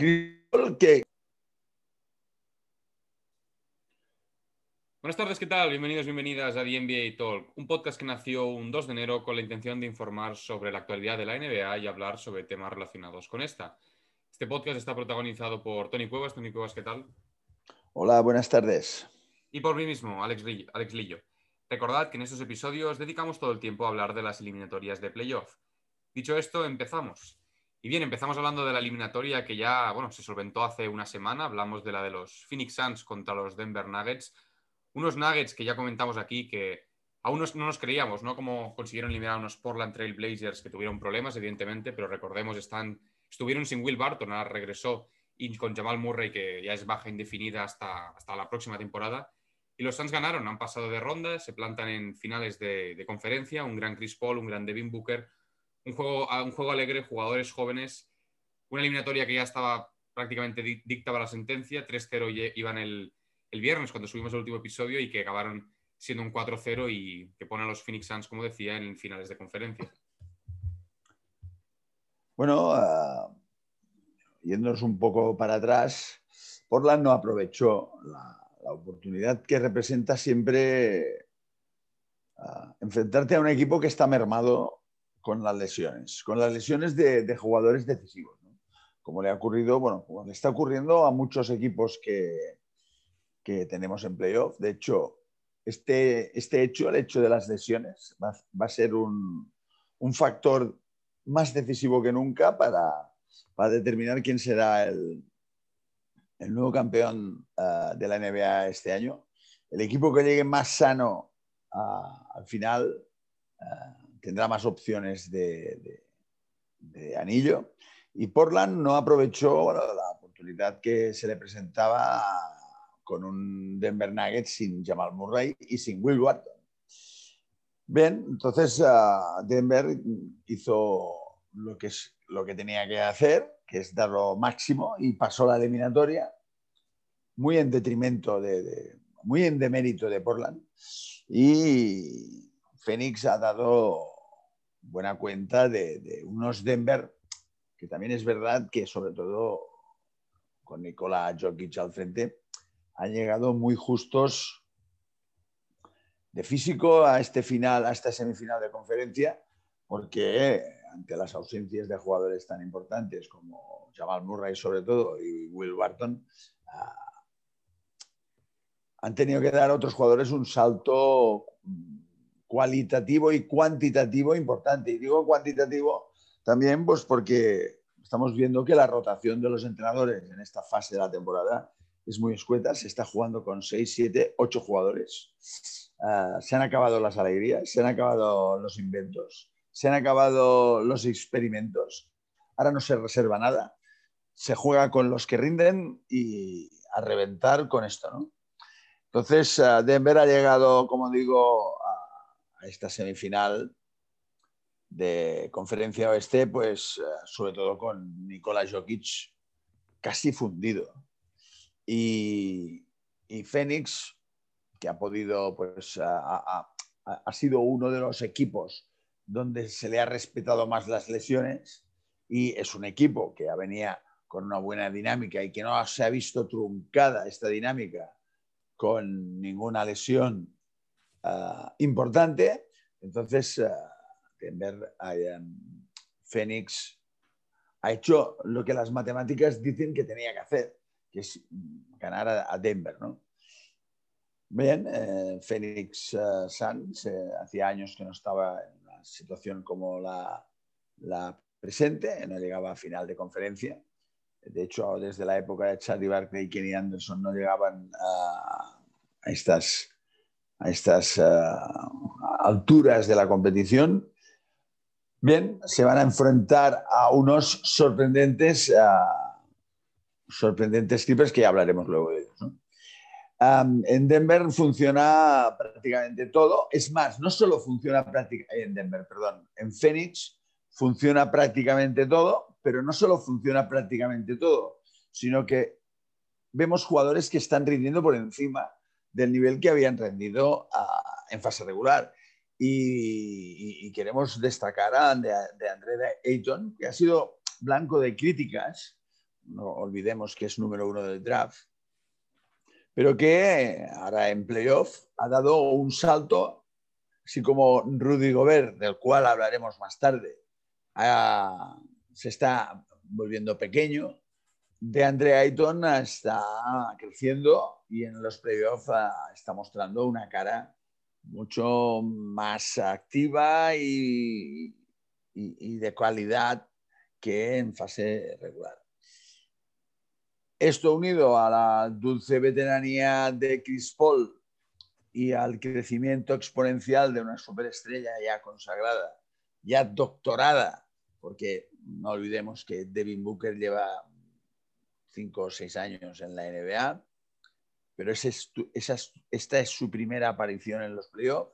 que... Buenas tardes, ¿qué tal? Bienvenidos, bienvenidas a The NBA Talk, un podcast que nació un 2 de enero con la intención de informar sobre la actualidad de la NBA y hablar sobre temas relacionados con esta. Este podcast está protagonizado por Tony Cuevas. Tony Cuevas, ¿qué tal? Hola, buenas tardes. Y por mí mismo, Alex Lillo. Alex Lillo. Recordad que en estos episodios dedicamos todo el tiempo a hablar de las eliminatorias de playoff. Dicho esto, empezamos. Y bien, empezamos hablando de la eliminatoria que ya, bueno, se solventó hace una semana. Hablamos de la de los Phoenix Suns contra los Denver Nuggets. Unos Nuggets que ya comentamos aquí que aún no nos creíamos, ¿no? Cómo consiguieron eliminar a unos Portland Trail Blazers que tuvieron problemas, evidentemente, pero recordemos, están, estuvieron sin Will Barton, ahora regresó, y con Jamal Murray, que ya es baja indefinida hasta, hasta la próxima temporada. Y los Suns ganaron, han pasado de ronda, se plantan en finales de, de conferencia, un gran Chris Paul, un gran Devin Booker, un juego, un juego alegre, jugadores jóvenes, una eliminatoria que ya estaba prácticamente dicta para la sentencia, 3-0 iban el, el viernes cuando subimos el último episodio y que acabaron siendo un 4-0 y que pone a los Phoenix Suns, como decía, en finales de conferencia. Bueno, uh, yéndonos un poco para atrás, Portland no aprovechó la, oportunidad que representa siempre uh, enfrentarte a un equipo que está mermado con las lesiones, con las lesiones de, de jugadores decisivos, como le ha ocurrido, bueno, como le está ocurriendo a muchos equipos que, que tenemos en playoff. De hecho, este, este hecho, el hecho de las lesiones, va, a ser un, un, factor más decisivo que nunca para, para determinar quién será el, el nuevo campeón uh, de la NBA este año. El equipo que llegue más sano uh, al final uh, tendrá más opciones de, de, de, anillo. Y Portland no aprovechó bueno, la oportunidad que se le presentaba con un Denver Nuggets sin Jamal Murray y sin Will Wharton. Bien, entonces uh, Denver hizo lo que, es, lo que tenía que hacer, que es dar lo máximo, y pasó la eliminatoria muy en detrimento de, de muy en demérito de Portland. Y Phoenix ha dado buena cuenta de, unos Denver, que también es verdad que sobre todo con Nikola Jokic al frente, han llegado muy justos de físico a este final, a esta semifinal de conferencia, porque ante las ausencias de jugadores tan importantes como Jamal Murray sobre todo y Will Barton, uh, han tenido que dar a otros jugadores un salto cualitativo y cuantitativo importante. Y digo cuantitativo también pues porque estamos viendo que la rotación de los entrenadores en esta fase de la temporada es muy escueta, se está jugando con 6, 7, 8 jugadores. Uh, se han acabado las alegrías, se han acabado los inventos, se han acabado los experimentos. Ahora no se reserva nada. Se juega con los que rinden y a reventar con esto, ¿no? Entonces, uh, Denver ha llegado, como digo, a, esta semifinal de conferencia oeste, pues uh, sobre todo con Nikola Jokic casi fundido. Y, y Fénix, que ha podido, pues ha, ha, sido uno de los equipos donde se le ha respetado más las lesiones y es un equipo que ya venía con una buena dinámica y que no se ha visto truncada esta dinámica con ninguna lesión uh, importante. Entonces, uh, Denver, um, Phoenix ha hecho lo que las matemáticas dicen que tenía que hacer que es ganar a, Denver, ¿no? Bien, eh, Phoenix uh, Suns eh, hacía años que no estaba en una situación como la, la, presente, no llegaba a final de conferencia. De hecho, desde la época de Charlie Barkley y Kenny Anderson no llegaban a, a estas, a estas uh, alturas de la competición. Bien, se van a enfrentar a unos sorprendentes uh, sorprendentes que ya hablaremos luego de ellos. en Denver funciona prácticamente todo. Es más, no solo funciona prácticamente en Denver, perdón, en Phoenix funciona prácticamente todo, pero no solo funciona prácticamente todo, sino que vemos jugadores que están rindiendo por encima del nivel que habían rendido uh, en fase regular. Y, queremos destacar a de, de Andrea Ayton, que ha sido blanco de críticas no olvidemos que es número uno del draft, pero que ahora en playoff ha dado un salto, así como Rudy Gobert, del cual hablaremos más tarde, se está volviendo pequeño, de Andre Ayton está creciendo y en los playoffs ah, está mostrando una cara mucho más activa y, y, de calidad que en fase regular. Esto unido a la dulce veteranía de Chris Paul y al crecimiento exponencial de una superestrella ya consagrada, ya doctorada, porque no olvidemos que Devin Booker lleva cinco o seis años en la NBA, pero esa esta es su primera aparición en los playoffs.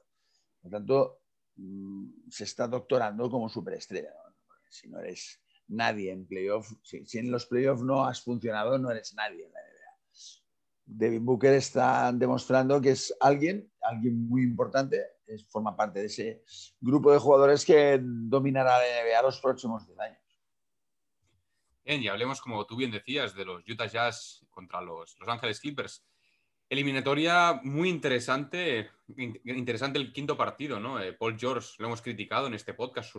Por lo tanto, mm, se está doctorando como superestrella. Si no eres nadie en playoff, si, en los playoffs no has funcionado, no eres nadie en la NBA. Devin Booker está demostrando que es alguien, alguien muy importante, es, forma parte de ese grupo de jugadores que dominará la NBA los próximos 10 años. Bien, y hablemos, como tú bien decías, de los Utah Jazz contra los Los Ángeles Clippers. Eliminatoria muy interesante, interesante el quinto partido, ¿no? Eh, Paul George lo hemos criticado en este podcast,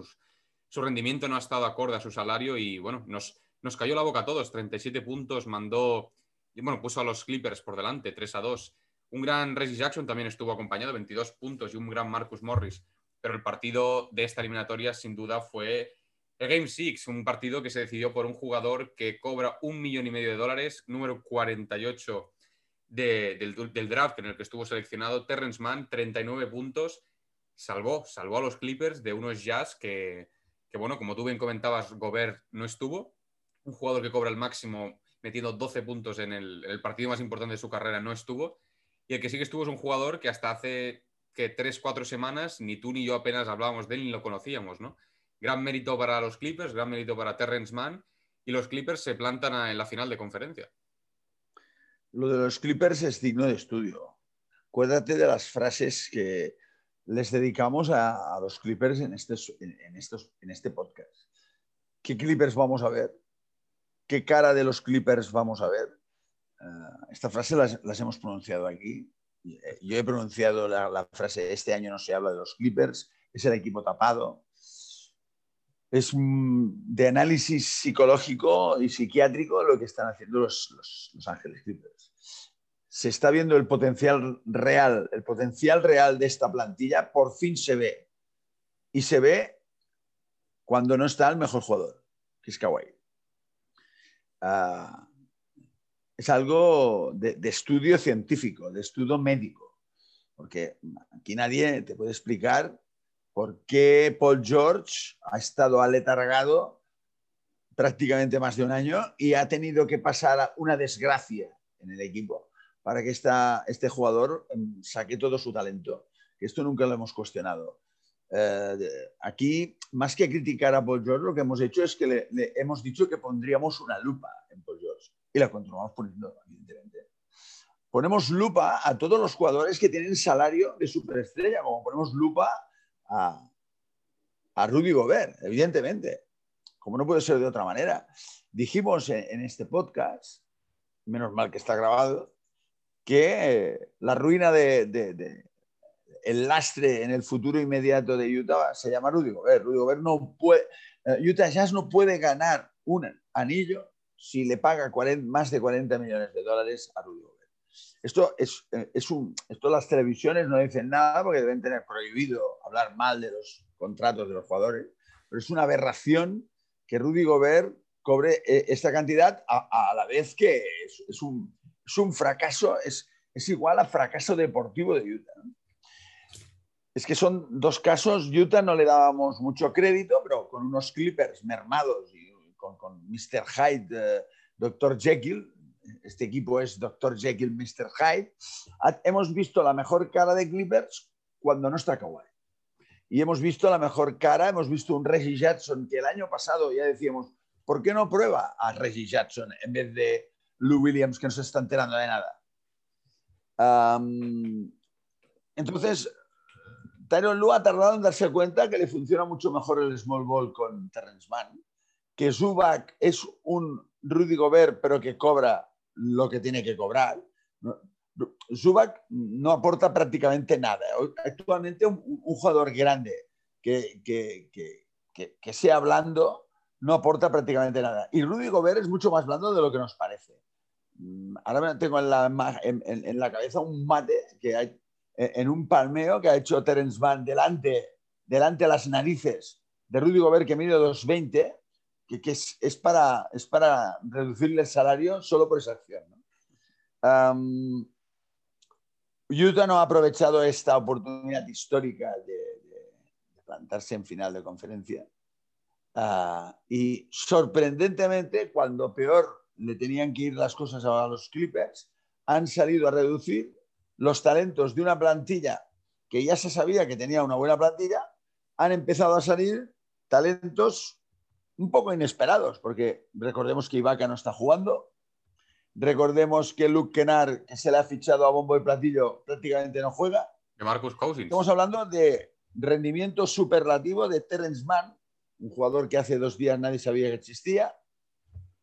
su rendimiento no ha estado acorde a su salario y bueno, nos, nos cayó la boca a todos, 37 puntos, mandó, y bueno, puso a los Clippers por delante, 3 a 2. Un gran Reggie Jackson también estuvo acompañado, 22 puntos y un gran Marcus Morris, pero el partido de esta eliminatoria sin duda fue el Game 6, un partido que se decidió por un jugador que cobra un millón y medio de dólares, número 48 del, del, draft en el que estuvo seleccionado, Terrence Mann, 39 puntos, salvó, salvó a los Clippers de unos Jazz que, que, bueno, como tú bien comentabas, Gobert no estuvo, un jugador que cobra el máximo metiendo 12 puntos en el, el partido más importante de su carrera no estuvo, y el que sí que estuvo es un jugador que hasta hace que 3, 4 semanas ni tú ni yo apenas hablábamos de él ni lo conocíamos, ¿no? Gran mérito para los Clippers, gran mérito para Terrence Mann y los Clippers se plantan en la final de conferencia. Lo de los Clippers es digno de estudio. Acuérdate de las frases que les dedicamos a, los Clippers en, estos, en, estos, en este podcast. ¿Qué Clippers vamos a ver? ¿Qué cara de los Clippers vamos a ver? Uh, esta frase las, hemos pronunciado aquí. Yo he pronunciado la frase, este año no se habla de los Clippers, es el equipo tapado, es de análisis psicológico y psiquiátrico lo que están haciendo los, los, Ángeles Clippers. Se está viendo el potencial real, el potencial real de esta plantilla, por fin se ve. Y se ve cuando no está el mejor jugador, que es Kawhi. Ah, es algo de, de estudio científico, de estudio médico, porque aquí nadie te puede explicar por qué Paul George ha estado aletargado prácticamente más de un año y ha tenido que pasar una desgracia en el equipo para que esta, este jugador em, saque todo su talento. Esto nunca lo hemos cuestionado. Eh, aquí, más que criticar a Paul George, lo que hemos hecho es que le, le, hemos dicho que pondríamos una lupa en Paul George y la continuamos poniendo, evidentemente. Ponemos lupa a todos los jugadores que tienen salario de superestrella, como ponemos lupa a, a Rudy Gobert, evidentemente, como no puede ser de otra manera. Dijimos en, este podcast, menos mal que está grabado, que la ruina de, el lastre en el futuro inmediato de Utah se llama Rudy Gobert. Rudy Gobert no puede, eh, Utah Jazz no puede ganar un anillo si le paga más de 40 millones de dólares a Rudy Gobert. Esto, es, eh, es un, esto las televisiones no dicen nada porque deben tener prohibido hablar mal de los contratos de los jugadores, pero es una aberración que Rudy Gobert cobre eh, esta cantidad a, la vez que es, un, es un, fracaso, es, es, igual a fracaso deportivo de Utah. Es que son dos casos, Utah no le dábamos mucho crédito, pero con unos Clippers mermados y con, con Mr. Hyde, eh, Dr. Jekyll, este equipo es Dr. Jekyll, Mr. Hyde, hemos visto la mejor cara de Clippers cuando no está Kawhi. Y hemos visto la mejor cara, hemos visto un Reggie Jackson que el año pasado ya decíamos, ¿por qué no prueba a Reggie Jackson en vez de Lou Williams que no se está enterando de nada? entonces, Tyron Lue ha tardado en darse cuenta que le funciona mucho mejor el small ball con Terrence Mann que Zubac es un Rudy Gobert, pero que cobra lo que tiene que cobrar. Zubac no aporta prácticamente nada. Actualmente un, jugador grande que, que, que, que, sea blando no aporta prácticamente nada. Y Rudy Gobert es mucho más blando de lo que nos parece. Mm, ahora tengo en la, en, la cabeza un mate que hay en un palmeo que ha hecho Terence Mann delante, delante de las narices de Rudy Gobert, que mide 2.20, que, es, es, para, es para reducirle el salario solo por esa acción. Utah no ha aprovechado esta oportunidad histórica de, plantarse en final de conferencia. Ah, y sorprendentemente, cuando peor le tenían que ir las cosas a los Clippers, han salido a reducir los talentos de una plantilla que ya se sabía que tenía una buena plantilla, han empezado a salir talentos un poco inesperados, porque recordemos que Ibaka no está jugando, recordemos que Luke Kennard, que se le ha fichado a bombo y platillo, prácticamente no juega. De Marcus Cousins. Estamos hablando de rendimiento superlativo de Terence Mann, un jugador que hace dos días nadie sabía que existía.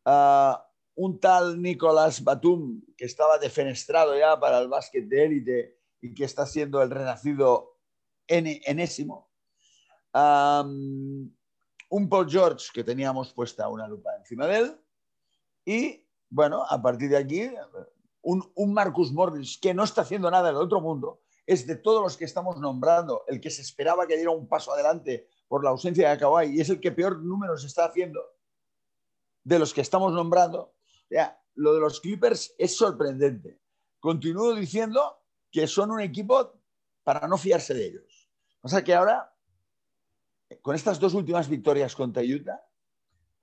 Uh, un tal Nicolás Batum, que estaba defenestrado ya para el básquet de élite y que está siendo el renacido enésimo. Un Paul George, que teníamos puesta una lupa encima de él. Y, bueno, a partir de aquí, un, un Marcus Morris, que no está haciendo nada del otro mundo, es de todos los que estamos nombrando el que se esperaba que diera un paso adelante por la ausencia de Kawhi y es el que peor números está haciendo de los que estamos nombrando lo de los Clippers es sorprendente. Continúo diciendo que son un equipo para no fiarse de ellos. O sea que ahora, con estas dos últimas victorias contra Utah,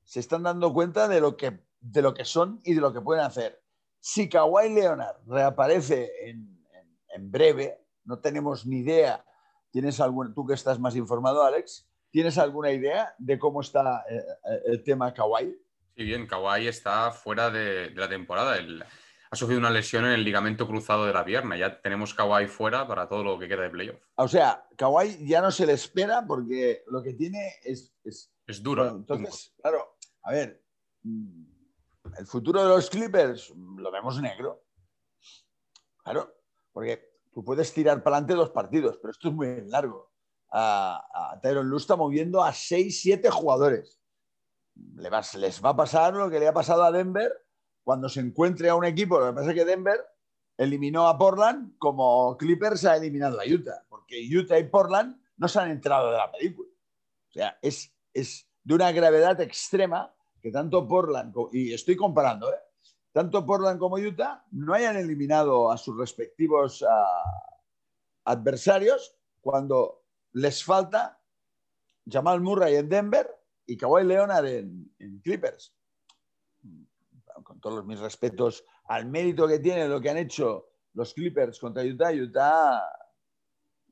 se están dando cuenta de lo que, de lo que son y de lo que pueden hacer. Si Kawhi Leonard reaparece en, breve, no tenemos ni idea. ¿Tienes algún, tú que estás más informado, Alex, ¿tienes alguna idea de cómo está eh, eh, el tema Kawhi? Sí, bien, Kawhi está fuera de, la temporada. Ha sufrido una lesión en el ligamento cruzado de la pierna. Ya tenemos Kawhi fuera para todo lo que queda de playoff. O sea, Kawhi ya no se le espera porque lo que tiene es... Es, duro. entonces, claro, a ver, mm, el futuro de los Clippers lo vemos negro. Claro, porque tú puedes tirar para adelante dos partidos, pero esto es muy largo. A, a Tyron Lue está moviendo a 6, 7 jugadores les va a pasar lo que le ha pasado a Denver cuando se encuentre a un equipo. Lo que pasa es que Denver eliminó a Portland como Clippers ha eliminado a Utah, porque Utah y Portland no se han entrado de la película. O sea, es, es de una gravedad extrema que tanto Portland, y estoy comparando, ¿eh? tanto Portland como Utah no hayan eliminado a sus respectivos adversarios cuando les falta Jamal Murray en Denver y Kawhi Leonard en, Clippers. Con todos mis respetos al mérito que tiene lo que han hecho los Clippers contra Utah, Utah,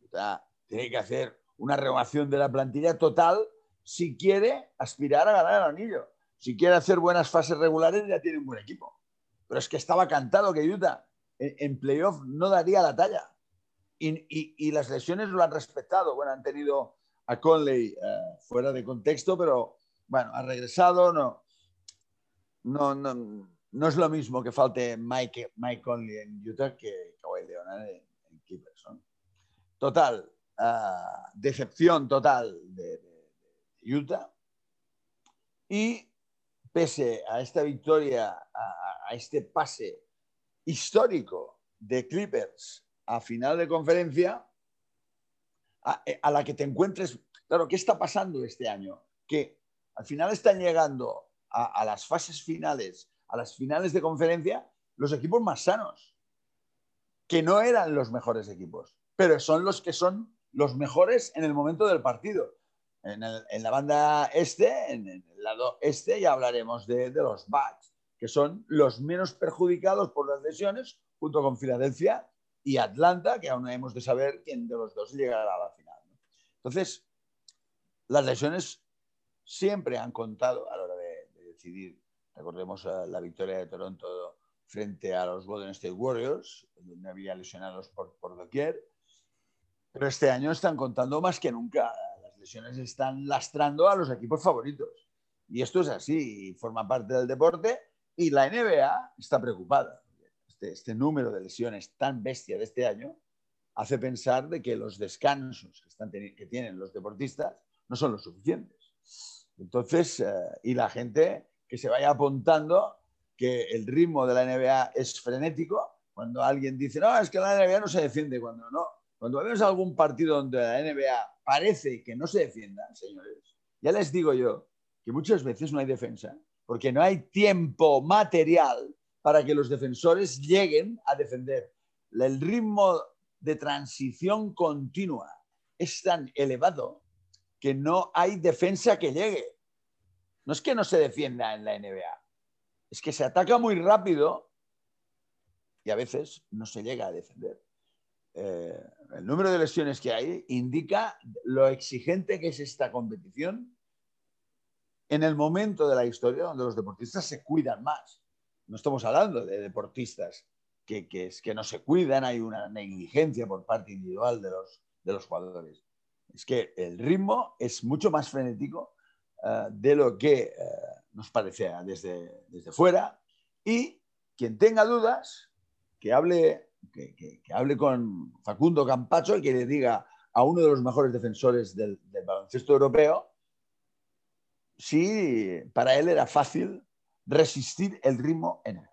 Utah tiene que hacer una renovación de la plantilla total si quiere aspirar a ganar el anillo. Si quiere hacer buenas fases regulares, ya tiene un buen equipo. Pero es que estaba cantado que Utah en, playoff no daría la talla. y, las lesiones lo han respetado. Bueno, han tenido a Conley eh, fuera de contexto, pero bueno, ha regresado, no, no, no, no es lo mismo que falte Mike, Mike Conley en Utah que Kawhi Leonard en, Clippers. Total, uh, decepción total de, Utah. Y pese a esta victoria, a, a este pase histórico de Clippers a final de conferencia, eh, a, la que te encuentres. Claro, ¿qué está pasando este año? Que al final están llegando a, las fases finales, a las finales de conferencia, los equipos más sanos, que no eran los mejores equipos, pero son los que son los mejores en el momento del partido. En, la banda este, en el lado este, ya hablaremos de, los Bats, que son los menos perjudicados por las lesiones, junto con Filadelfia y Atlanta, que aún hemos de saber quién de los dos llegará a la final. Entonces, las lesiones siempre han contado a la hora de, decidir. Recordemos la victoria de Toronto frente a los Golden State Warriors, donde había lesionados por, por doquier. Pero este año están contando más que nunca. Las lesiones están lastrando a los equipos favoritos. Y esto es así, forma parte del deporte, y la NBA está preocupada. Este, este número de lesiones tan bestia de este año hace pensar de que los descansos que, están que tienen los deportistas no son los suficientes. Entonces, eh, y la gente que se vaya apuntando que el ritmo de la NBA es frenético, cuando alguien dice, no, es que la NBA no se defiende, cuando no, cuando vemos algún partido donde la NBA parece que no se defienda, señores, ya les digo yo que muchas veces no hay defensa, porque no hay tiempo material para que los defensores lleguen a defender. El ritmo de transición continua es tan elevado que no hay defensa que llegue. No es que no se defienda en la NBA, es que se ataca muy rápido y a veces no se llega a defender. Eh, el número de lesiones que hay indica lo exigente que es esta competición en el momento de la historia donde los deportistas se cuidan más. No estamos hablando de deportistas que, es, que no se cuidan, hay una negligencia por parte individual de los, de los jugadores. Es que el ritmo es mucho más frenético eh, de lo que eh, nos parece desde, desde fuera y quien tenga dudas, que hable, que, hable con Facundo Campacho y que le diga a uno de los mejores defensores del, del baloncesto europeo si para él era fácil resistir el ritmo en él.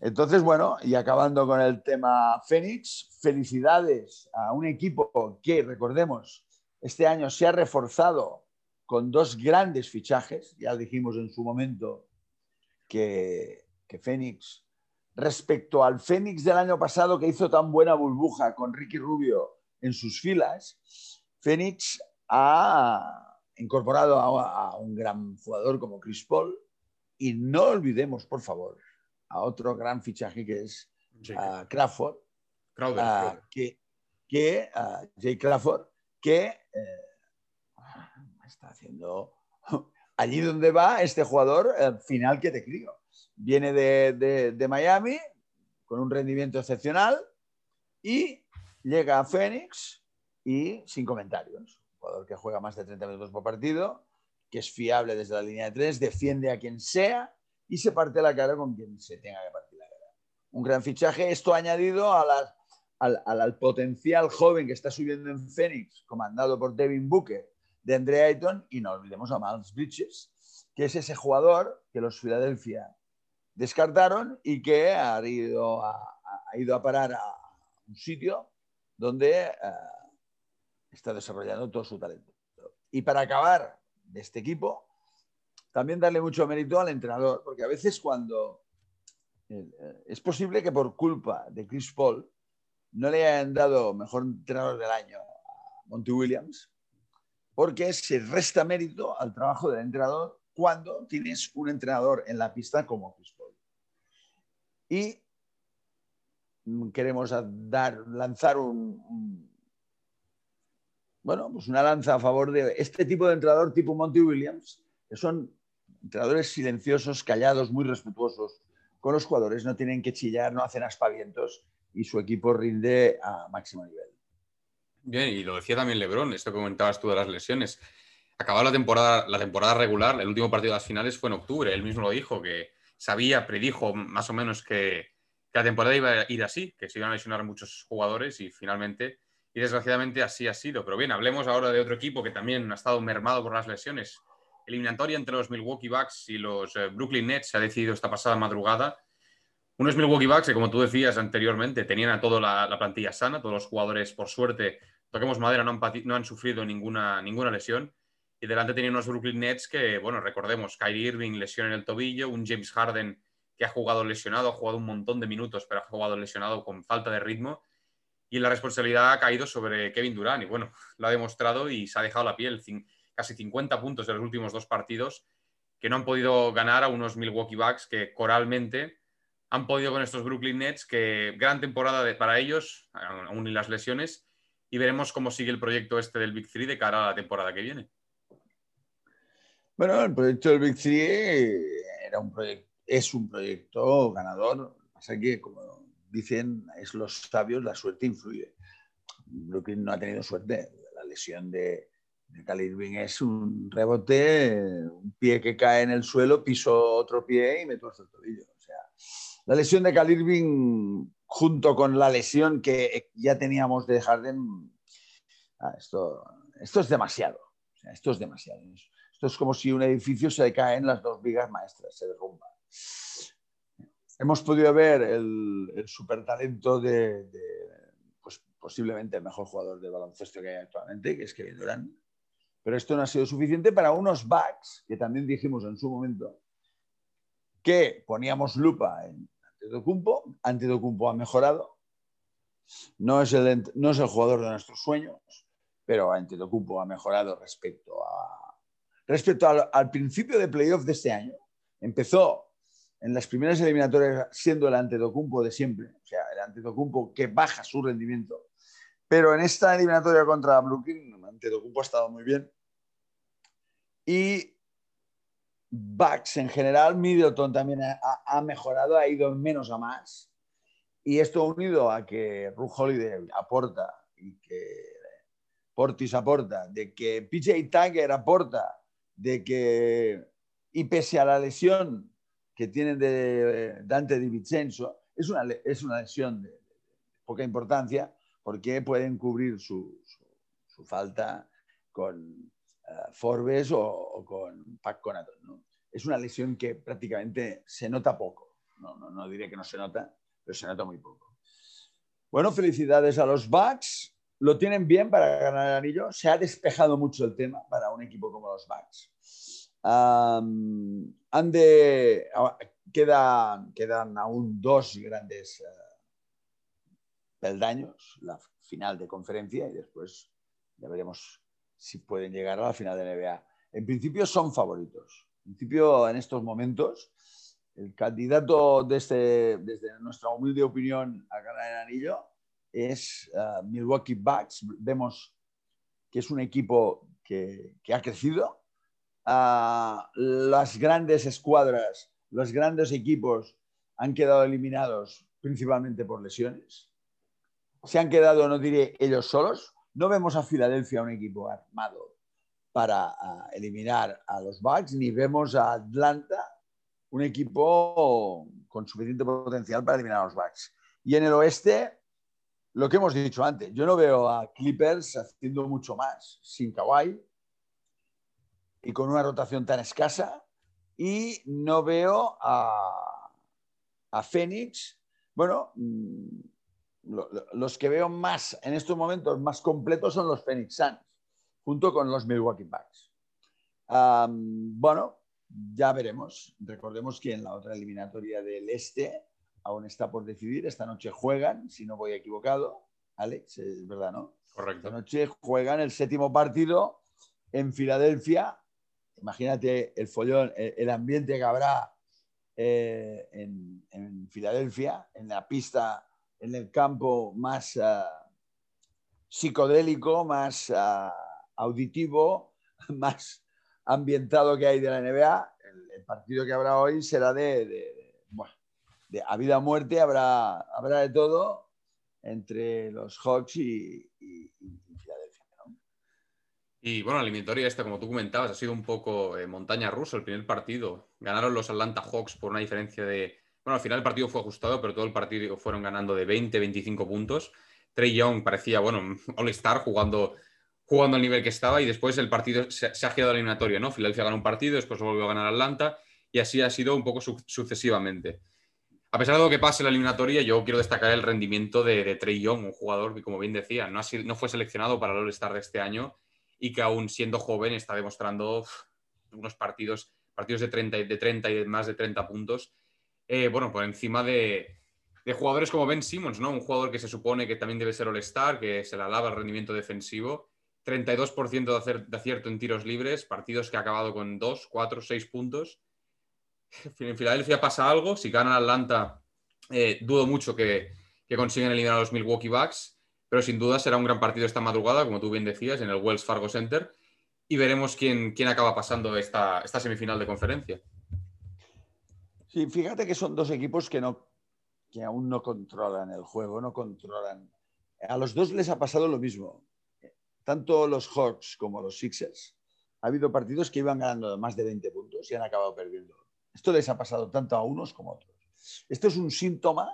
Entonces, bueno, y acabando con el tema Fénix, felicidades a un equipo que, recordemos, este año se ha reforzado con dos grandes fichajes. Ya dijimos en su momento que, que Fénix, respecto al Fénix del año pasado que hizo tan buena burbuja con Ricky Rubio en sus filas, Fénix ha incorporado a, un gran jugador como Chris Paul. Y no olvidemos, por favor, a otro gran fichaje que es Crawford, que, que Jay Crawford, que eh, está haciendo allí donde va este jugador el final que te crío. Viene de, de, Miami con un rendimiento excepcional y llega a Phoenix y sin comentarios. Un jugador que juega más de 30 minutos por partido, que es fiable desde la línea de tres, defiende a quien sea y se parte la cara con quien se tenga que partir la cara. Un gran fichaje, esto añadido a al, potencial joven que está subiendo en Phoenix, comandado por Devin Booker, de Andre Ayton, y no olvidemos a Miles Bridges, que es ese jugador que los Philadelphia descartaron y que ha ido a, ha ido a parar a un sitio donde eh, está desarrollando todo su talento. Y para acabar de este equipo, también darle mucho mérito al entrenador, porque a veces cuando eh, es posible que por culpa de Chris Paul no le hayan dado mejor entrenador del año a Monty Williams, porque se resta mérito al trabajo del entrenador cuando tienes un entrenador en la pista como Paul. Y queremos lanzar un, pues una lanza a favor de este tipo de entrenador tipo Monty Williams, que son entrenadores silenciosos, callados, muy respetuosos con los jugadores, no tienen que chillar, no hacen aspavientos y su equipo rinde a máximo nivel. Bien, y lo decía también Lebron, esto que comentabas tú de las lesiones. Acababa la temporada, la temporada regular, el último partido de las finales fue en octubre. Él mismo lo dijo, que sabía, predijo más o menos que, que la temporada iba a ir así, que se iban a lesionar muchos jugadores y finalmente, y desgraciadamente así ha sido. Pero bien, hablemos ahora de otro equipo que también ha estado mermado por las lesiones, eliminatoria entre los Milwaukee Bucks y los eh, Brooklyn Nets se ha decidido esta pasada madrugada. Unos Milwaukee Bucks que, como tú decías anteriormente, tenían a toda la, plantilla sana, todos los jugadores, por suerte, toquemos madera, no han, sufrido ninguna, ninguna lesión. Y delante tenían unos Brooklyn Nets que, bueno, recordemos, Kyrie Irving lesión en el tobillo, un James Harden que ha jugado lesionado, ha jugado un montón de minutos, pero ha jugado lesionado con falta de ritmo. Y la responsabilidad ha caído sobre Kevin Durant. Y bueno, lo ha demostrado y se ha dejado la piel casi 50 puntos de los últimos dos partidos, que no han podido ganar a unos Milwaukee Bucks que coralmente han podido con estos Brooklyn Nets, que gran temporada para ellos, aún y las lesiones, y veremos cómo sigue el proyecto este del Big Three de cara a la temporada que viene. Bueno, el proyecto del Big Three era un es un proyecto ganador. Pasa que, como dicen, es los sabios, la suerte influye. Brooklyn no ha tenido suerte. La lesión de, de Irving es un rebote, un pie que cae en el suelo, piso otro pie y me tuerzo el tobillo. O sea, la lesión de Cal Irving junto con la lesión que ya teníamos de Harden, ah, esto, esto es demasiado. esto es demasiado. Esto es como si un edificio se cae en las dos vigas maestras, se derrumba. Hemos podido ver el, el super talento de, pues, posiblemente el mejor jugador de baloncesto que hay actualmente, que es Kevin Durant. Pero esto no ha sido suficiente para unos backs que también dijimos en su momento que poníamos lupa en, Antetokounmpo. Antetokounmpo ha mejorado. No es, el, no es el jugador de nuestros sueños, pero Antetokounmpo ha mejorado respecto a respecto al, principio de playoff de este año. Empezó en las primeras eliminatorias siendo el Antetokounmpo de siempre, o sea, el Antetokounmpo que baja su rendimiento. Pero en esta eliminatoria contra Brooklyn, Antetokounmpo ha estado muy bien. Y backs en general, Middleton también ha, mejorado, ha ido menos a más. Y esto unido a que Ru Holiday aporta y que Portis aporta, de que PJ Tucker aporta, de que, y pese a la lesión que tienen de Dante Di Vincenzo, es una, es una lesión de, poca importancia porque pueden cubrir su, falta con eh, Forbes o, con Pac Conaton. Es una lesión que prácticamente se nota poco. No, no, no, diré que no se nota, pero se nota muy poco. Bueno, felicidades a los Bucks. Lo tienen bien para ganar el anillo. Se ha despejado mucho el tema para un equipo como los Bucks. han de, quedan, quedan aún dos grandes uh, peldaños, la final de conferencia y después ya veremos si pueden llegar a la final de NBA. En principio son favoritos. En principio, en estos momentos, el candidato desde, desde nuestra humilde opinión a ganar el anillo es uh, Milwaukee Bucks. Vemos que es un equipo que, que ha crecido. Uh, las grandes escuadras, los grandes equipos han quedado eliminados principalmente por lesiones. Se han quedado, no diré ellos solos. No vemos a Filadelfia un equipo armado para eliminar a los Bucks, ni vemos a Atlanta un equipo con suficiente potencial para eliminar a los Bucks. Y en el oeste, lo que hemos dicho antes, yo no veo a Clippers haciendo mucho más sin Kawhi y con una rotación tan escasa, y no veo a, a Phoenix, bueno, los que veo más en estos momentos más completos son los Phoenix Suns junto con los Milwaukee Bucks. bueno, ya veremos. Recordemos que en la otra eliminatoria del Este aún está por decidir. Esta noche juegan, si no voy equivocado. Alex, es verdad, ¿no? Correcto. Esta noche juegan el séptimo partido en Filadelfia. Imagínate el follón, el, ambiente que habrá eh, en, Filadelfia, en la pista, en el campo más ah, psicodélico, más... Ah, auditivo más ambientado que hay de la NBA. El, partido que habrá hoy será de, de, a vida o muerte, habrá, habrá de todo entre los Hawks y, Filadelfia. Y bueno, la eliminatoria esta, como tú comentabas, ha sido un poco eh, montaña rusa el primer partido. Ganaron los Atlanta Hawks por una diferencia de... Bueno, al final el partido fue ajustado, pero todo el partido fueron ganando de 20, 25 puntos. Trey Young parecía, bueno, All-Star jugando jugando al nivel que estaba y después el partido se, ha girado eliminatorio, ¿no? Filadelfia ganó un partido, después volvió a ganar Atlanta y así ha sido un poco sucesivamente. A pesar de lo que pase en la eliminatoria, yo quiero destacar el rendimiento de, Trey Young, un jugador que, como bien decía, no, no fue seleccionado para el All-Star de este año y que aún siendo joven está demostrando unos partidos, partidos de 30, de 30 y de más de 30 puntos, eh, bueno, por encima de, de, jugadores como Ben Simmons, ¿no? Un jugador que se supone que también debe ser All-Star, que se le alaba el rendimiento defensivo 32% de acierto en tiros libres, partidos que ha acabado con 2, 4, 6 puntos. En Filadelfia pasa algo, si gana Atlanta, eh, dudo mucho que, que consigan eliminar a los Milwaukee Bucks, pero sin duda será un gran partido esta madrugada, como tú bien decías, en el Wells Fargo Center, y veremos quién, quién acaba pasando esta, esta semifinal de conferencia. Sí, fíjate que son dos equipos que, no, que aún no controlan el juego, no controlan. A los dos les ha pasado lo mismo tanto los Hawks como los Sixers, ha habido partidos que iban ganando más de 20 puntos y han acabado perdiendo. Esto les ha pasado tanto a unos como a otros. Esto es un síntoma,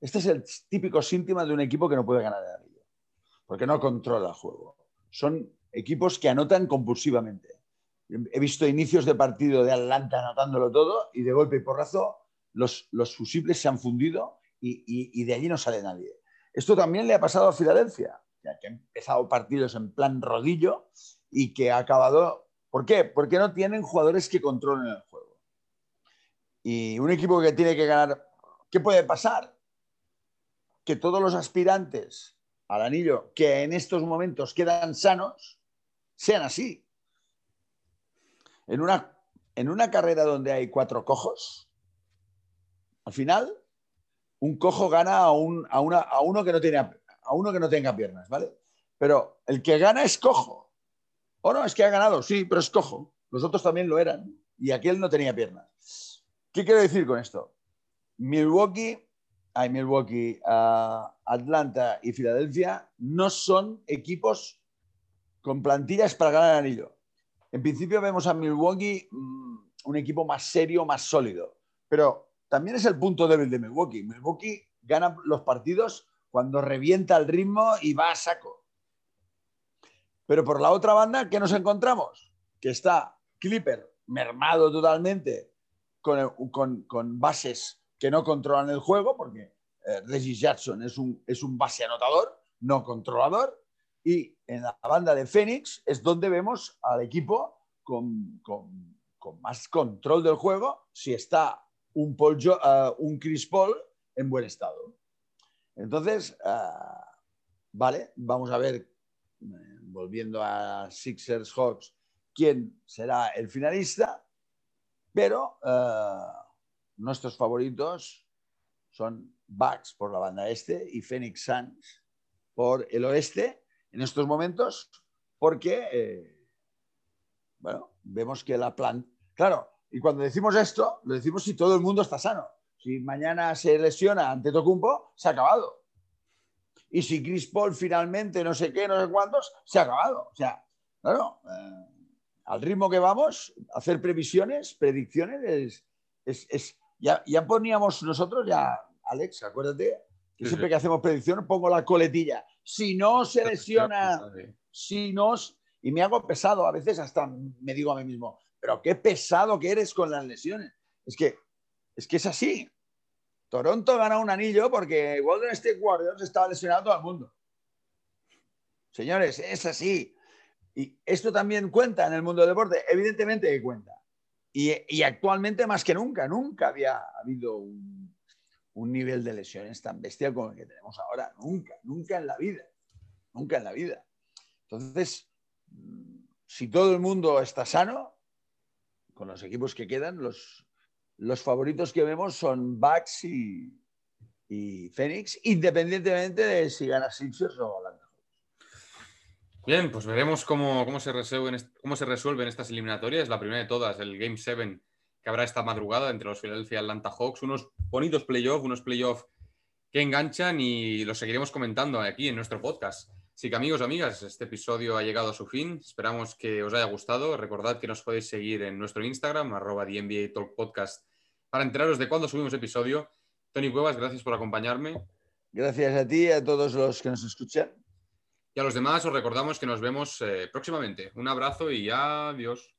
este es el típico síntoma de un equipo que no puede ganar el anillo, porque no controla el juego. Son equipos que anotan compulsivamente. He visto inicios de partido de Atlanta anotándolo todo y de golpe y porrazo los, los fusibles se han fundido y, de allí no sale nadie. Esto también le ha pasado a Filadelfia, ya que ha empezado partidos en plan rodillo y que ha acabado... ¿Por qué? Porque no tienen jugadores que controlen el juego. Y un equipo que tiene que ganar... ¿Qué puede pasar? Que todos los aspirantes al anillo que en estos momentos quedan sanos sean así. En una, en una carrera donde hay cuatro cojos, al final un cojo gana a, un, a, una, a, uno que no tiene, a uno que no tenga piernas, ¿vale? Pero el que gana es cojo. O no, es que ha ganado, sí, pero es cojo. Los otros también lo eran. Y aquel no tenía piernas. ¿Qué quiero decir con esto? Milwaukee, hay Milwaukee, uh, Atlanta y Filadelfia no son equipos con plantillas para ganar el anillo. En principio vemos a Milwaukee mmm, un equipo más serio, más sólido. Pero también es el punto débil de Milwaukee. Milwaukee gana los partidos cuando revienta el ritmo y va a saco. Pero por la otra banda, ¿qué nos encontramos? Que está Clipper mermado totalmente con, con, bases que no controlan el juego, porque eh, Reggie Jackson es un, es un base anotador, no controlador. Y en la banda de Phoenix es donde vemos al equipo con, más control del juego. Si está un, un Chris Paul en buen estado. Entonces, uh, vale, vamos a ver, eh, volviendo a Sixers Hawks, quién será el finalista, pero uh, nuestros favoritos son Bucks por la banda este y Phoenix Suns por el oeste en estos momentos, porque, eh, bueno, vemos que la plan... Claro, y cuando decimos esto, lo decimos si todo el mundo está sano. Si mañana se lesiona ante Tocumpo, se ha acabado. Y si Chris Paul finalmente no sé qué, no sé cuántos, se ha acabado. O sea, claro, eh, al ritmo que vamos, hacer previsiones, predicciones, es, es, ya, ya, poníamos nosotros, ya, Alex, acuérdate, que siempre que hacemos predicciones pongo la coletilla. Si no se lesiona, si no... Y me hago pesado, a veces hasta me digo a mí mismo, pero qué pesado que eres con las lesiones. Es que es, que es así. Toronto gana un anillo porque Golden State Warriors estaba lesionado todo el mundo. Señores, es así. Y esto también cuenta en el mundo del deporte. Evidentemente que cuenta. Y, actualmente más que nunca, nunca había habido un, un, nivel de lesiones tan bestial como el que tenemos ahora. Nunca, nunca en la vida. Nunca en la vida. Entonces, si todo el mundo está sano, con los equipos que quedan, los, los favoritos que vemos son Bucks y, y Phoenix, independientemente de si gana Sixers o Atlanta. Bien, pues veremos cómo, cómo, se resuelven, cómo se resuelven estas eliminatorias. La primera de todas, el Game 7 que habrá esta madrugada entre los Philadelphia y Atlanta Hawks. Unos bonitos playoffs, unos playoffs que enganchan y los seguiremos comentando aquí en nuestro podcast. Así que amigos, amigas, este episodio ha llegado a su fin. Esperamos que os haya gustado. Recordad que nos podéis seguir en nuestro Instagram, arroba NBA Talk Podcast, para enteraros de cuándo subimos episodio. Tony Cuevas, gracias por acompañarme. Gracias a ti y a todos los que nos escuchan. Y a los demás os recordamos que nos vemos eh, próximamente. Un abrazo y adiós.